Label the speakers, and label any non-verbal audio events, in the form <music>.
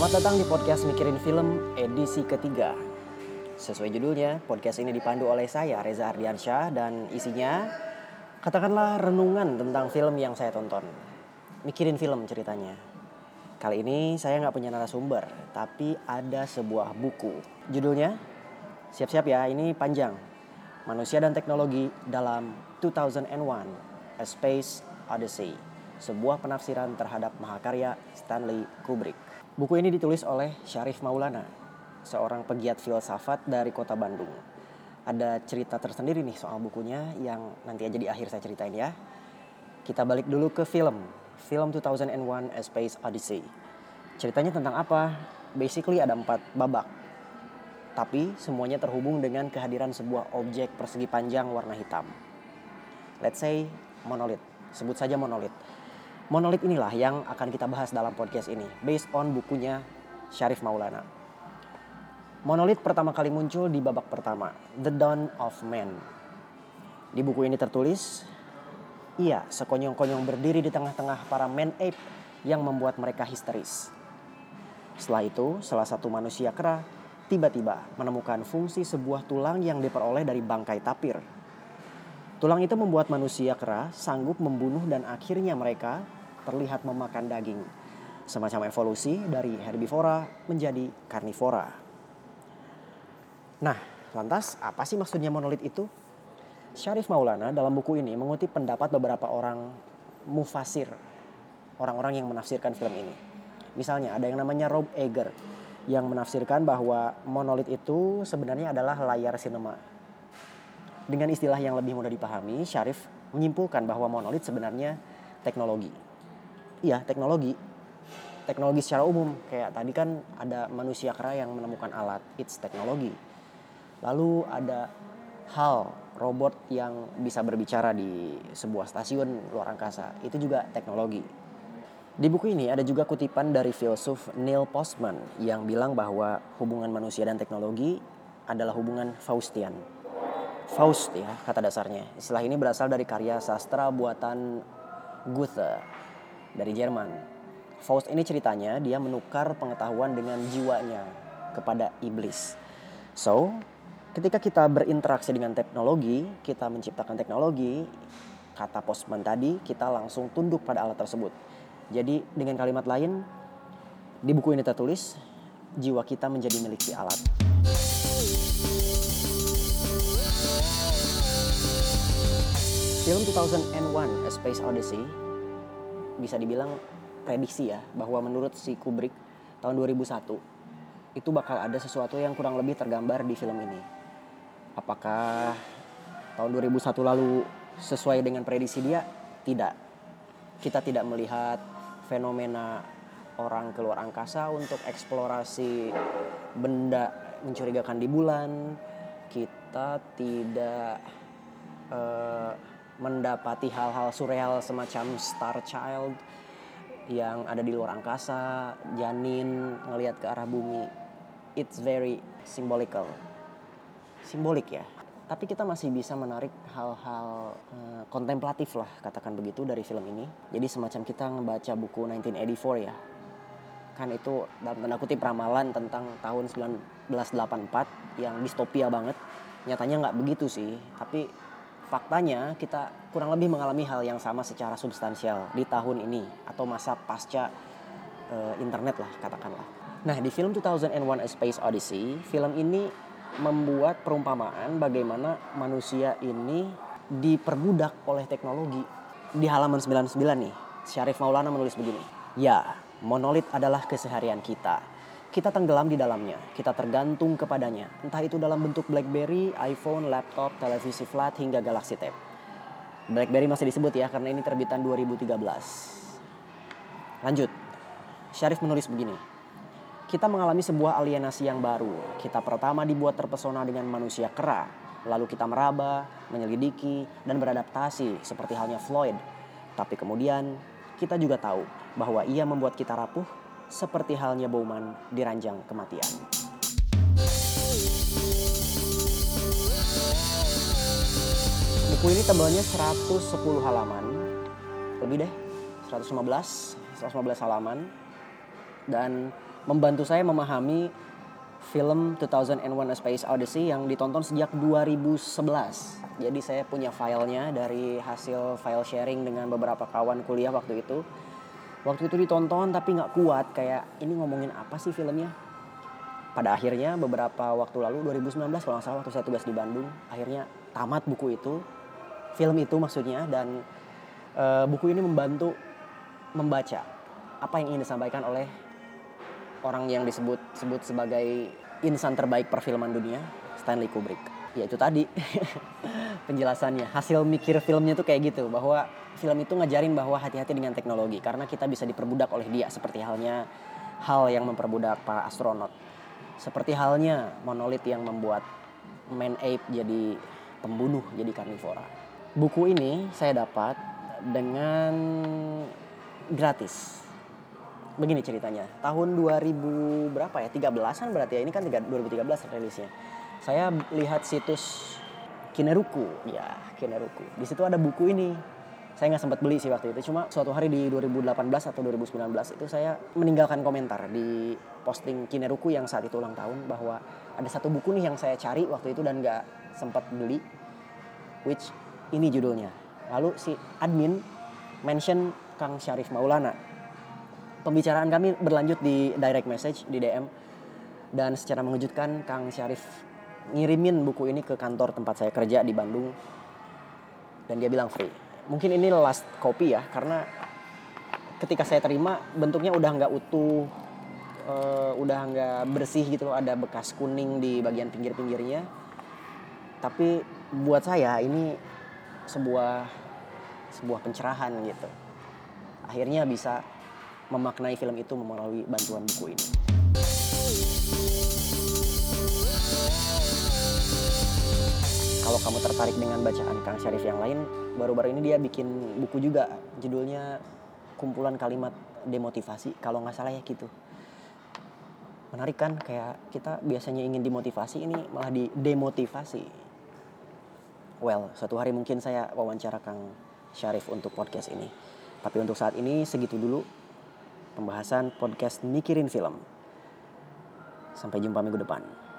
Speaker 1: Selamat datang di podcast Mikirin Film edisi ketiga. Sesuai judulnya, podcast ini dipandu oleh saya Reza Ardiansyah dan isinya katakanlah renungan tentang film yang saya tonton. Mikirin film ceritanya. Kali ini saya nggak punya narasumber, tapi ada sebuah buku. Judulnya, siap-siap ya, ini panjang. Manusia dan Teknologi dalam 2001 A Space Odyssey. Sebuah penafsiran terhadap mahakarya Stanley Kubrick. Buku ini ditulis oleh Syarif Maulana, seorang pegiat filsafat dari kota Bandung. Ada cerita tersendiri nih soal bukunya yang nanti aja di akhir saya ceritain ya. Kita balik dulu ke film. Film 2001 A Space Odyssey. Ceritanya tentang apa? Basically ada empat babak. Tapi semuanya terhubung dengan kehadiran sebuah objek persegi panjang warna hitam. Let's say monolith. Sebut saja monolith. Monolith inilah yang akan kita bahas dalam podcast ini. Based on bukunya Syarif Maulana. Monolith pertama kali muncul di babak pertama, The Dawn of Man. Di buku ini tertulis, ia sekonyong-konyong berdiri di tengah-tengah para man ape yang membuat mereka histeris. Setelah itu, salah satu manusia kera tiba-tiba menemukan fungsi sebuah tulang yang diperoleh dari bangkai tapir. Tulang itu membuat manusia kera sanggup membunuh dan akhirnya mereka terlihat memakan daging. Semacam evolusi dari herbivora menjadi karnivora. Nah, lantas apa sih maksudnya monolit itu? Syarif Maulana dalam buku ini mengutip pendapat beberapa orang mufasir, orang-orang yang menafsirkan film ini. Misalnya ada yang namanya Rob Eger yang menafsirkan bahwa monolit itu sebenarnya adalah layar sinema. Dengan istilah yang lebih mudah dipahami, Syarif menyimpulkan bahwa monolit sebenarnya teknologi. Iya, teknologi. Teknologi secara umum, kayak tadi kan ada manusia kera yang menemukan alat, it's teknologi. Lalu ada hal robot yang bisa berbicara di sebuah stasiun luar angkasa, itu juga teknologi. Di buku ini ada juga kutipan dari filsuf Neil Postman yang bilang bahwa hubungan manusia dan teknologi adalah hubungan Faustian. Faust ya kata dasarnya. Istilah ini berasal dari karya sastra buatan Goethe dari Jerman. Faust ini ceritanya dia menukar pengetahuan dengan jiwanya kepada iblis. So, ketika kita berinteraksi dengan teknologi, kita menciptakan teknologi, kata Postman tadi, kita langsung tunduk pada alat tersebut. Jadi dengan kalimat lain, di buku ini tertulis, jiwa kita menjadi milik alat. Film 2001 A Space Odyssey bisa dibilang prediksi ya bahwa menurut si Kubrick tahun 2001 itu bakal ada sesuatu yang kurang lebih tergambar di film ini. Apakah tahun 2001 lalu sesuai dengan prediksi dia? Tidak. Kita tidak melihat fenomena orang keluar angkasa untuk eksplorasi benda mencurigakan di bulan. Kita tidak uh, mendapati hal-hal surreal semacam Star Child yang ada di luar angkasa, janin ngelihat ke arah bumi. It's very symbolical. Simbolik ya. Tapi kita masih bisa menarik hal-hal uh, kontemplatif lah katakan begitu dari film ini. Jadi semacam kita ngebaca buku 1984 ya. Kan itu dalam tanda kutip ramalan tentang tahun 1984 yang distopia banget. Nyatanya nggak begitu sih, tapi faktanya kita kurang lebih mengalami hal yang sama secara substansial di tahun ini atau masa pasca uh, internet lah katakanlah. Nah di film 2001 A Space Odyssey, film ini membuat perumpamaan bagaimana manusia ini diperbudak oleh teknologi. Di halaman 99 nih, Syarif Maulana menulis begini. Ya, monolit adalah keseharian kita kita tenggelam di dalamnya, kita tergantung kepadanya, entah itu dalam bentuk BlackBerry, iPhone, laptop, televisi flat, hingga Galaxy Tab. BlackBerry masih disebut ya karena ini terbitan 2013. Lanjut, Syarif menulis begini. Kita mengalami sebuah alienasi yang baru. Kita pertama dibuat terpesona dengan manusia kera, lalu kita meraba, menyelidiki, dan beradaptasi seperti halnya Floyd. Tapi kemudian kita juga tahu bahwa ia membuat kita rapuh seperti halnya Bowman di ranjang kematian. Buku ini tebalnya 110 halaman. Lebih deh, 115, 115 halaman. Dan membantu saya memahami film 2001 A Space Odyssey yang ditonton sejak 2011. Jadi saya punya filenya dari hasil file sharing dengan beberapa kawan kuliah waktu itu. Waktu itu ditonton tapi nggak kuat kayak ini ngomongin apa sih filmnya. Pada akhirnya beberapa waktu lalu 2019 kalau nggak salah waktu saya tugas di Bandung akhirnya tamat buku itu film itu maksudnya dan uh, buku ini membantu membaca apa yang ingin disampaikan oleh orang yang disebut sebut sebagai insan terbaik perfilman dunia Stanley Kubrick ya itu tadi <laughs> penjelasannya hasil mikir filmnya tuh kayak gitu bahwa film itu ngajarin bahwa hati-hati dengan teknologi karena kita bisa diperbudak oleh dia seperti halnya hal yang memperbudak para astronot seperti halnya monolit yang membuat man ape jadi pembunuh jadi karnivora buku ini saya dapat dengan gratis begini ceritanya. Tahun 2000 berapa ya? 13-an berarti ya. Ini kan 2013 rilisnya. Saya lihat situs Kineruku, ya Kineruku. Di situ ada buku ini. Saya nggak sempat beli sih waktu itu. Cuma suatu hari di 2018 atau 2019 itu saya meninggalkan komentar di posting Kineruku yang saat itu ulang tahun bahwa ada satu buku nih yang saya cari waktu itu dan nggak sempat beli. Which ini judulnya. Lalu si admin mention Kang Syarif Maulana pembicaraan kami berlanjut di direct message di DM dan secara mengejutkan Kang Syarif ngirimin buku ini ke kantor tempat saya kerja di Bandung dan dia bilang free. Mungkin ini last copy ya karena ketika saya terima bentuknya udah nggak utuh, uh, udah nggak bersih gitu ada bekas kuning di bagian pinggir-pinggirnya. Tapi buat saya ini sebuah sebuah pencerahan gitu. Akhirnya bisa memaknai film itu melalui bantuan buku ini. Kalau kamu tertarik dengan bacaan Kang Syarif yang lain, baru-baru ini dia bikin buku juga, judulnya Kumpulan Kalimat Demotivasi, kalau nggak salah ya gitu. Menarik kan, kayak kita biasanya ingin dimotivasi, ini malah didemotivasi. Well, suatu hari mungkin saya wawancara Kang Syarif untuk podcast ini. Tapi untuk saat ini segitu dulu pembahasan podcast Mikirin Film. Sampai jumpa minggu depan.